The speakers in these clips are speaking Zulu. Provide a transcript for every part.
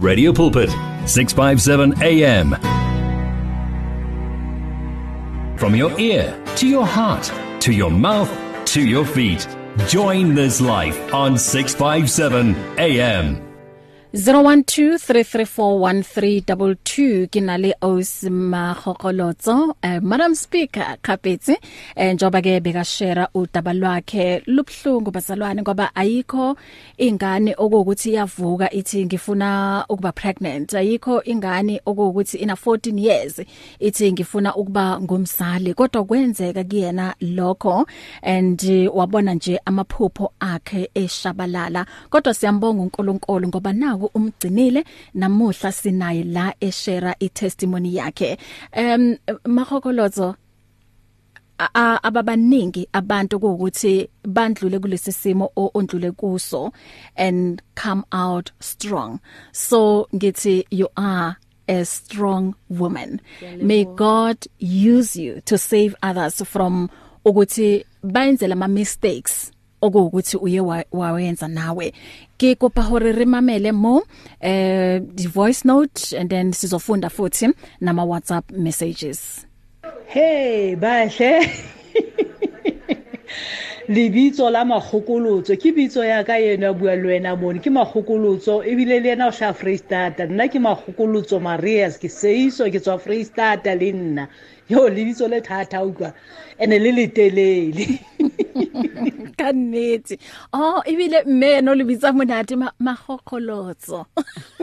Radio Pulpit 657 AM From your ear to your heart to your mouth to your feet join this life on 657 AM 0123341322 ke na le Osma Khokolotso eh, Madam Speaker Kapetsi eh, njoba ke beka share udaba lwakhe lubhlungu bazalwane ngoba ayikho ingane okuthi iyavuka ithi ngifuna ukuba pregnant. Ayikho ingane okuthi ina 14 years ithi ngifuna ukuba ngumzali. Kodwa kwenzeka kuyena lokho and uh, wabona nje amaphupho akhe eshabalala. Kodwa siyambonga uNkulunkulu ngoba na naku umgcinile namuhla sinaye la eshare itestimony yakhe. Em mahokolozo ababaningi abantu ukuthi bandlule kulesi simo ondlule kuso and come out strong. So ngithi you are a strong woman. May god use you to save others from ukuthi bayenzela ama mistakes okuwukuthi uye wawenza nawe. Ke kopa hore re mamele mo eh the voice note and then sizofunda futhi nama WhatsApp messages. Hey bahle. lebitso la magokolotso ke bitso ya ka yena bua le wena mone. Ke magokolotso ebile le yena o sha Freestata nna ke magokolotso Marias ke seiso ke tswa Freestata le nna. Yo lebitso le thata utlwa. Ene le letelele ka nnete. Oh ebile mme no le bitsa monate magokholotso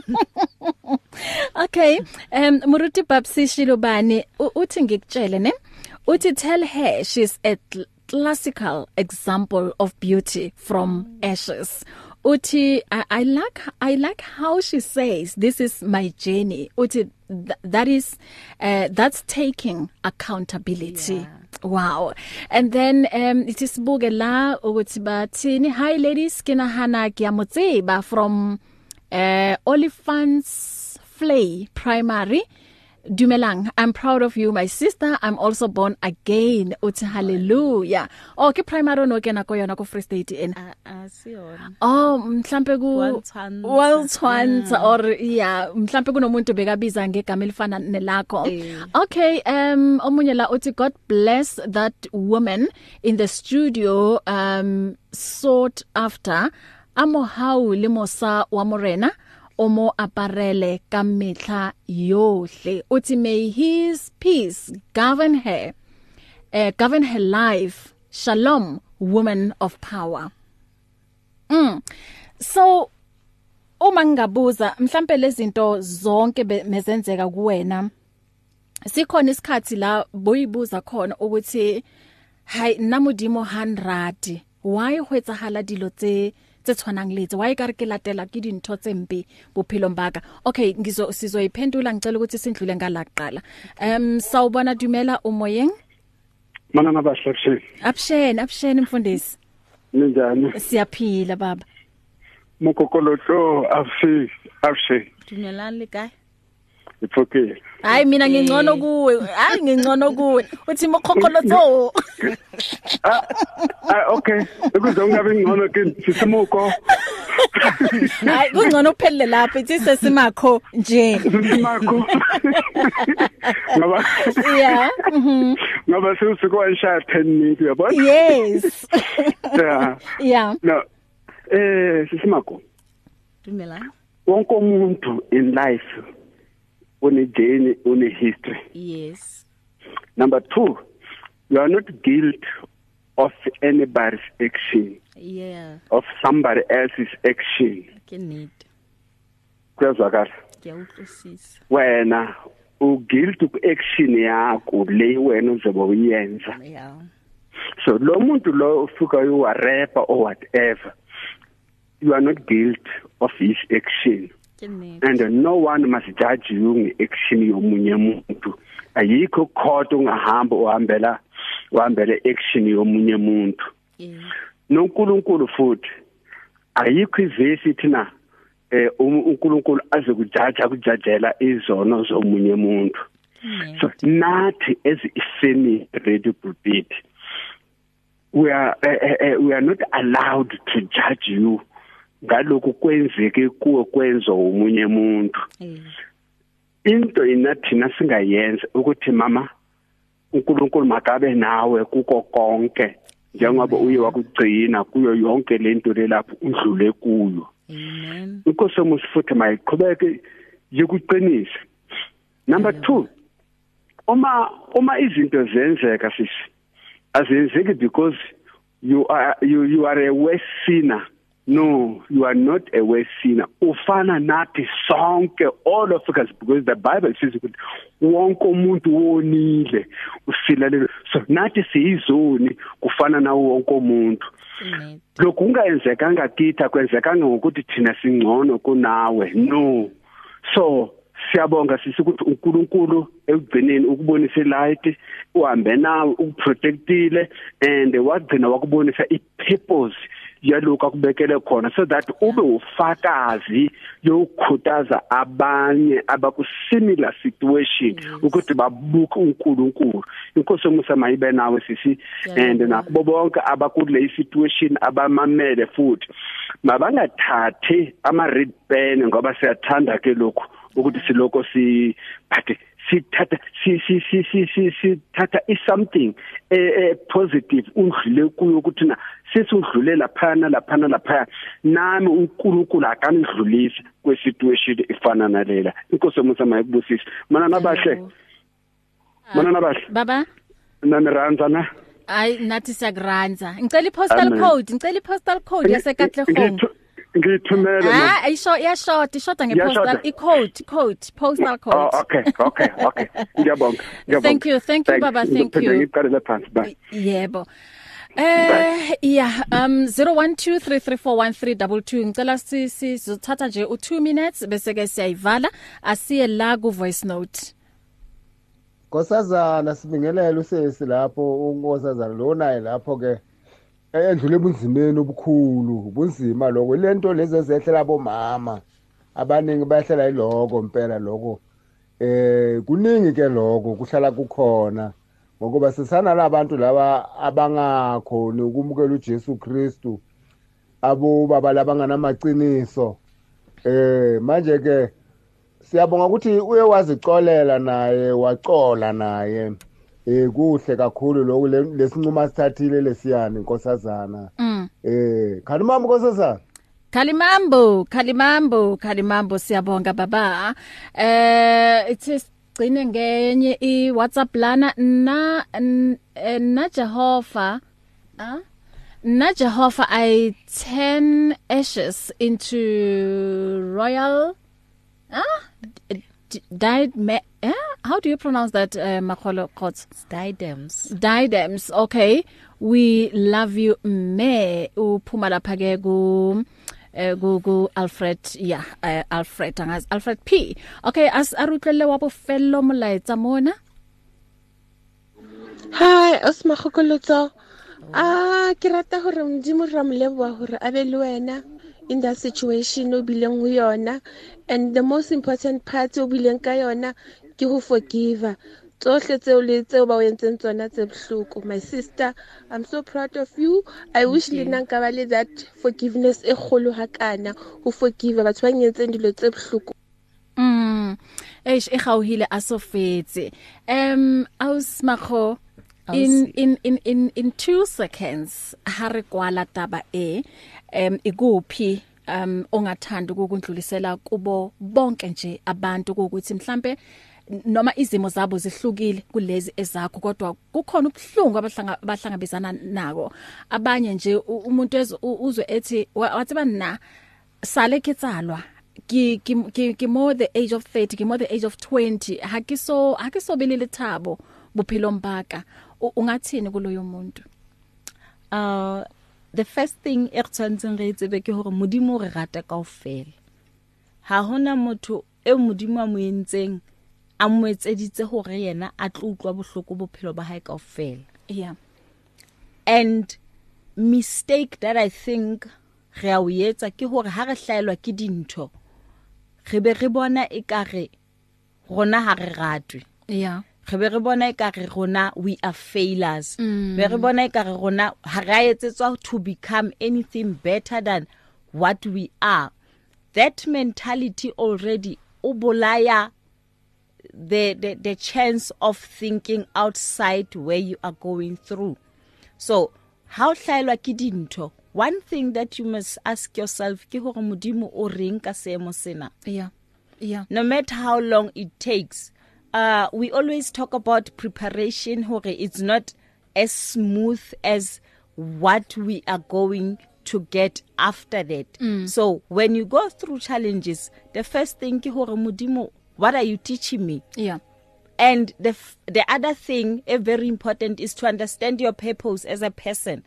okay um muruti babsi shilobane uthi ngikutshele ne? Uthi tell her she's a classical example of beauty from ashes uthi I, I like I like how she says this is my journey uthi th that is uh, that's taking accountability yeah. Wow. And then um it is buke la ukuthi bathini hi ladies kinahana kiyamotseba from uh Olifants Flay Primary Dumelang I'm proud of you my sister. I'm also born again. Uthi hallelujah. Oh ke primary no kena ko yona ko Free State en asiyona oh mhlambe ku Waltwanza or yeah mhlambe kunomuntu bekabiza ngegama elifana nelakho. Okay um omunye la uthi God bless that woman in the studio um sought after amo hau le mosa wa morena. O mo aparele ka metla yohle. Uthi may his peace govern her. Uh, govern her life. Shalom woman of power. Mm. So uma ngingabuza mhlambe lezinto zonke mezenzeka kuwena sikhona isikhathi la boyibuza khona ukuthi hay namudimo 100 why hwetsahala dilo tse tse tshwanang letse wa ikare ke latela ke dintho tse mpe bophelong baka okay ngizo sizoyiphendula ngicela ukuthi sindlule ngalaqala em sawubona dumela umoyeng? Manana bahlabsheni absheni absheni mfundisi. Ninjani? Siyaphila baba. Mokokoloto afsi absheni Dumelani le kae? Iphoke Hayi mina ngingcono kuwe. Hayi ngingcono kuwe. Uthi mokhokolotso Ah ah okay. Ukuzongabe ngcono ke sisimuko. Hayi kungcono uphelele lapha ithi sesimakho nje. Sisimakho Ngoba Yeah mhm. ngoba sewusuku washaya 10 minutes yabona Yes. Yeah Yeah No eh sisimakho. Dumelani wonke umuntu in life une journey une history. Yes. Number 2 you are not guilty of anybody's action. Yeah. Of somebody else's action. Ke need kuyazwakala. Ngiyawuqisisa wena u guilty ku action yakho le wena uzobe uyenza. Yeah. So lo muntu lo usuka uwa rapper or whatever you are not guilty of his action. And no one must judge you ngeaction yomunye umuntu. Ayikho court ungahamba uhambela uhambela action yomunye umuntu. noNkulunkulu futhi ayikho ivesi thina eh uNkulunkulu aze kujaja kujajela izono zomunye umuntu. So nathi as ifemi radio pulpit we are uh, uh, we are not allowed to judge you. Ngalokhu kwenzeke kuwe kwenzo umunye umuntu. Into inathina singayenza ukuthi mama uNkulunkulu makabe nawe kuko konke njengoba uye wakugcina kuyo yonke lento lelapho udlule kuyo. Amen. Inkosi yomusa futhi mayiqhubeke yokuqinisa number 2 uma uma izinto zenzeka sisi azenzeki because you are you, you are a worse sinner. No you are not a worse sinner. Ufana nathi sonke all of us because the bible says ukuthi wonke umuntu wonile usilalelo so nathi siyizoni kufana nawo wonke umuntu. Lokhu kungayenzekanga kitha kwenzekanga ngokuthi thina singcono kunawe. No. So siyabonga sisi ukuthi uNkulunkulu ekugcineni ukubonisa light uhambe nawe ukuprotectile and wagcina wakubonisa ipurpose yalokho akubekele khona so that ube ufakazi yokukhuthaza abanye abaku similar situation ukuthi babuke uNkulunkulu. Inkosi yomusa mayibe nawe sisi and nakubo bonke abakule situation abamamele futhi. Mabangathathi ama red pen ngoba siyathanda ke lokho ukuthi siloko si but sithatha si si si si si sithatha is something eh positive undlule kuyo ukuthi na sesudlule laphana laphana lapha nami uNkulunkulu akanidlulisa kwesituation ifana nalela. Inkosi yomusa mayikubusise mana nabahle? Mana nabahle? baba? Nami ranza na? Ay nathi siyakuranza ngicela i-postal code ngicela i-postal code yasekatlehong ngithumele ah ayisho iyashota ishoda ngepostal i-code code postal code oh okay okay okay. Ngiyabonga ngiyabonga thank you thank you baba thank you. ngiqale phansi bye. Yebo Eh yeah um 0123341322 ngicela sizothatha nje u2 minutes bese ke siyayivala. Asiye la ku voice note. Nkosazana sibingelela usesi lapho unkosazana lo naye lapho ke endlule ebunzimeni obukhulu ubunzima lokho. Lento lezi ezehlela bomama abaningi bayahlela iloko impela lokho eh kuningi ke lokho kuhlala kukhona ngokuba sisana labantu laba abangakhoni ukumukela uJesu Kristu abo baba labanganamaqiniso eh manje ke siyabonga ukuthi uye wazicolela naye wacola naye. Eh kuhle kakhulu lokho lesinquma sithathile lesiyani inkosazana eh khalimambo nkosazana. Khalimambo Khalimambo Khalimambo siyabonga baba. Eh it's gcine ngenye i WhatsApp lana. Na na Jehova ah na Jehova I turn ashes into royal ah died me eh? how do you pronounce that uh, Makgolo Khots diadems. Diadems okay. We love you me. Uphuma lapha ke ku eh ku ku Alfred yeah uh, Alfred angazi Alfred P. Okay as arutlele wa bofello molaetsa mona. Hi osmagokolotso ah ke rata hore modimo ra moleboa hore a be le wena. In that situation o bileng ho yona. And the most important part o bileng ka yona ke ho forgive tsohle tseo le tseo ba o entseng tsona tse bohloko. My sister i'm so proud of you. I wish le nna nka ba le that forgiveness e kgolo hakana ho forgive batho ba nyentseng dilo tse bohloko. Mm. Eish e gauhile asofetse um ausmakho in in in in in 2 seconds ha re kwala taba e um ikuphi um ongathanda ukundlulisela kubo bonke nje abantu ukuthi mhlambe noma izimo zabo zihlukile kulezi ezakho kodwa kukhona ubuhlungu abahlanga bahlangabezana nako. Abanye nje umuntu uzwe ethi wathi bana sale kitsalwa ki ki ki more the age of 30 ki more the age of 20 hakiso hakisobelile thabo buphilo mbaka. Ungathini kuloyo muntu? Uh the first thing e tshwantseng re itsebe ke hore modimo re rata kaofela. Ha hona motho e modimo a mo entseng a mo etseditse hore yena a tlo utlwa bohloko bophelo ba hae kaofela. Yeah. And mistake that i think re a o etsa ke hore ha re hlaelwa ke dintho re be re bona ekare rona ha re ratwe. Yeah. Re be re bona ekare rona we are failures. Mm. be re bona ekare rona ha ra etsetswa to become anything better than what we are. That mentality already ubolaya the the the chance of thinking outside where you are going through. So how hlaelwa ke dintho one thing that you must ask yourself ke hore modimo o reng ka seemo sena? Yeah. Yeah. No matter how long it takes uh we always talk about preparation hore it's not as smooth as what we are going to get after that. Mm. so when you go through challenges the first thing ke hore modimo what are you teaching me? Yeah. And the the other thing a very important is to understand your purpose as a person.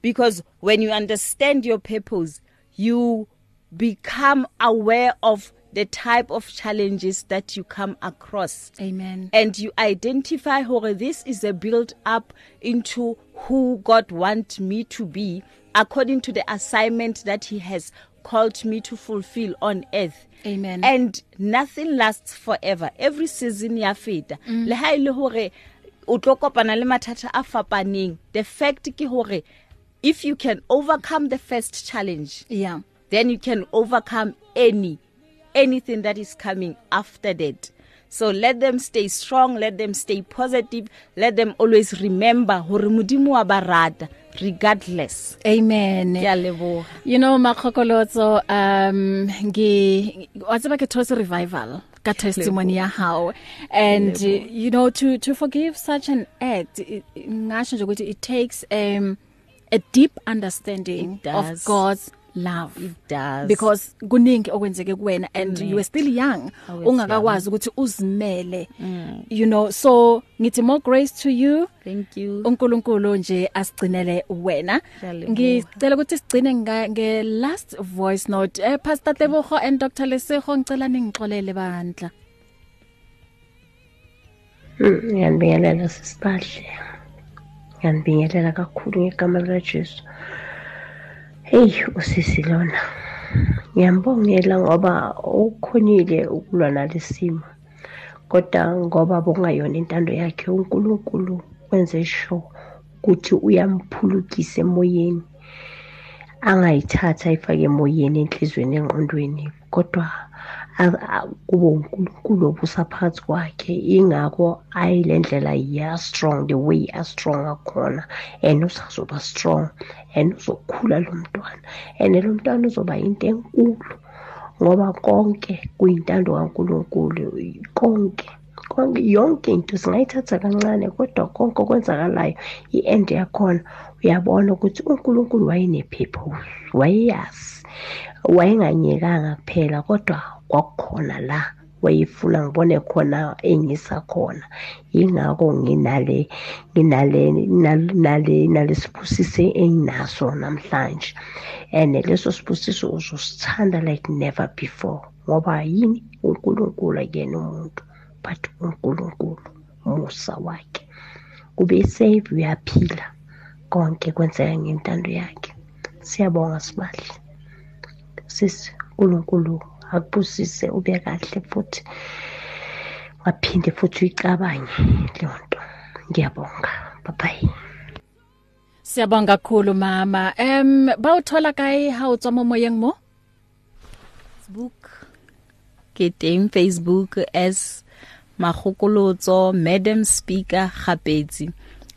Because when you understand your purpose you become aware of the type of challenges that you come across. Amen. And you identify how this is a build up into who God want me to be according to the assignment that he has called me to fulfill on earth. Amen. And nothing lasts forever. Every season ya feta. Mm. le ha ile hore o tlo kopana le mathata a fapaneng the fact ke hore if you can overcome the first challenge yeah. then you can overcome any anything that is coming after that. So let them stay strong let them stay positive let them always remember hore modimo wa barata regardless. Amen. Ya lebo you know makhokolotso um ngi watseba ke those revival ka testimony ya how and uh, you know to to forgive such an act ngasho nje ukuthi it takes um a deep understanding of God's love. It does. Because kuningi okwenzeke kuwena and mm. you are still young. Ungakakwazi ukuthi uzimele. Mm. you know so ngithi more grace to you. Thank you. uNkulunkulu nje asigcinele wena. Ngicela ukuthi sigcine nge last voice note. Eh pastor Tebogo and Dr Lesego ngicela ningixolele bandla. Ngiyabingelela sisibahle ngiyabingelela kakhulu ngegama lika Jesu Hey usisi lona ngiyambongela ngoba ukhonile ukulwa nalesimo kodwa ngoba bokungayona intando yakhe uNkulunkulu wenze sure ukuthi uyamphulukisa emoyeni. Angayithatha ayifake emoyeni enhlizweni engqondweni. Kodwa kube uNkulunkulu obusa phakathi kwakhe. Ingakho ayilendlela ya strong the way a strong akhona and usazoba strong and uzokhula lo mntwana and lo mntwana uzoba into enkulu ngoba konke kuyintando kaNkulunkulu konke konke yonke into singayithatha kancane kodwa konke okwenzakalayo i-end yakhona uyabona ukuthi uNkulunkulu wayenepurpose wayeyazi wayenganyekanga kuphela kodwa kwakukhona la wayefuna ngibone khona engisa khona. Ingakho nginale nginale nale nalesiphusise enginaso namhlanje. And leso siphusise uzosithanda like never before ngoba yini? uNkulunkulu akuyena umuntu but uNkulunkulu musa wakhe. Kube save uyaphila. Konke kwenzeka ngentando yakhe. Siyabonga sibahle sisi uNkulunkulu akubusise ube kahle futhi waphinde futhi uyicabange leyo nto ngiyabonga bye Siyabonga kakhulu mama. Em bawuthola kae ha o tswa mo moyeng mo? Facebook. Ke teng Facebook as Magokolotso Madam Speaker Gapetsi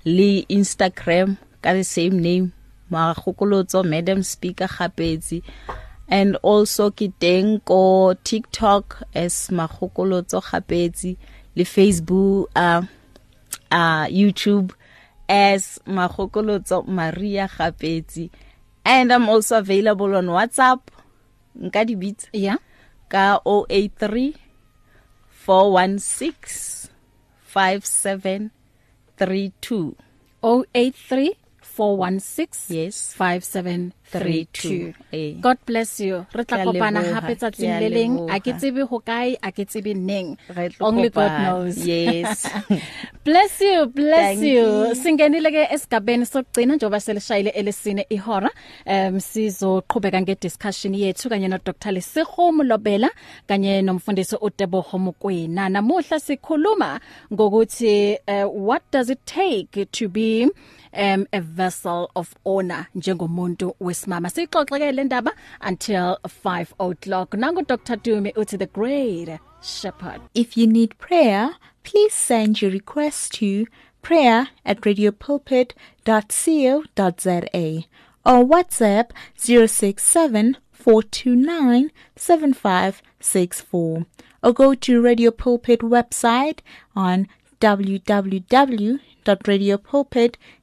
le Instagram ka the same name Magokolotso Madam Speaker Gapetsi and also ke teng ko TikTok as Magokolotso Gapetsi le Facebook uh uh YouTube as Magokolotso Maria Gapetsi and I'm also available on WhatsApp. Nka di beats yeah. Ka 083 416 5732 083 416 yes. 5732 eh. God bless you. Re tla kopana hape tsatsing le leng. a ke tsebe ho kae a ke tsebe neng. Only God knows. Yes. Bless you bless Thank you. singenile ke esigabeni sokugcina njoba selishayile elesine ihora. Um sizoqhubeka nge discussion yethu kanye no Dr Lesego Molobela kanye nomfundisi uTebogo Mokwena namuhla sikhuluma ngokuthi uh, what does it take to be um a vessel of honor njengomuntu wes simama sixoxeke le ndaba until 5 o'clock. Nangu Dr. Dumi uthi the great shepherd. If you need prayer please send your request to prayer at radiopulpit.co.za or WhatsApp 067 429 7564 or go to Radio Pulpit website on www.radiopulpit.co.za.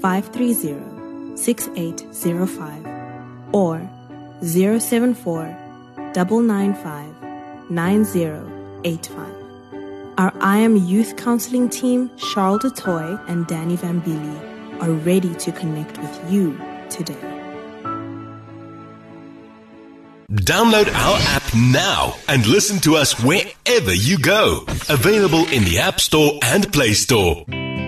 530 6805 or 074 995 9085. Our I Am Youth Counseling team, Charles DeToy and Danny Vambili, are ready to connect with you today. Download our app now and listen to us wherever you go. Available in the App Store and Play Store.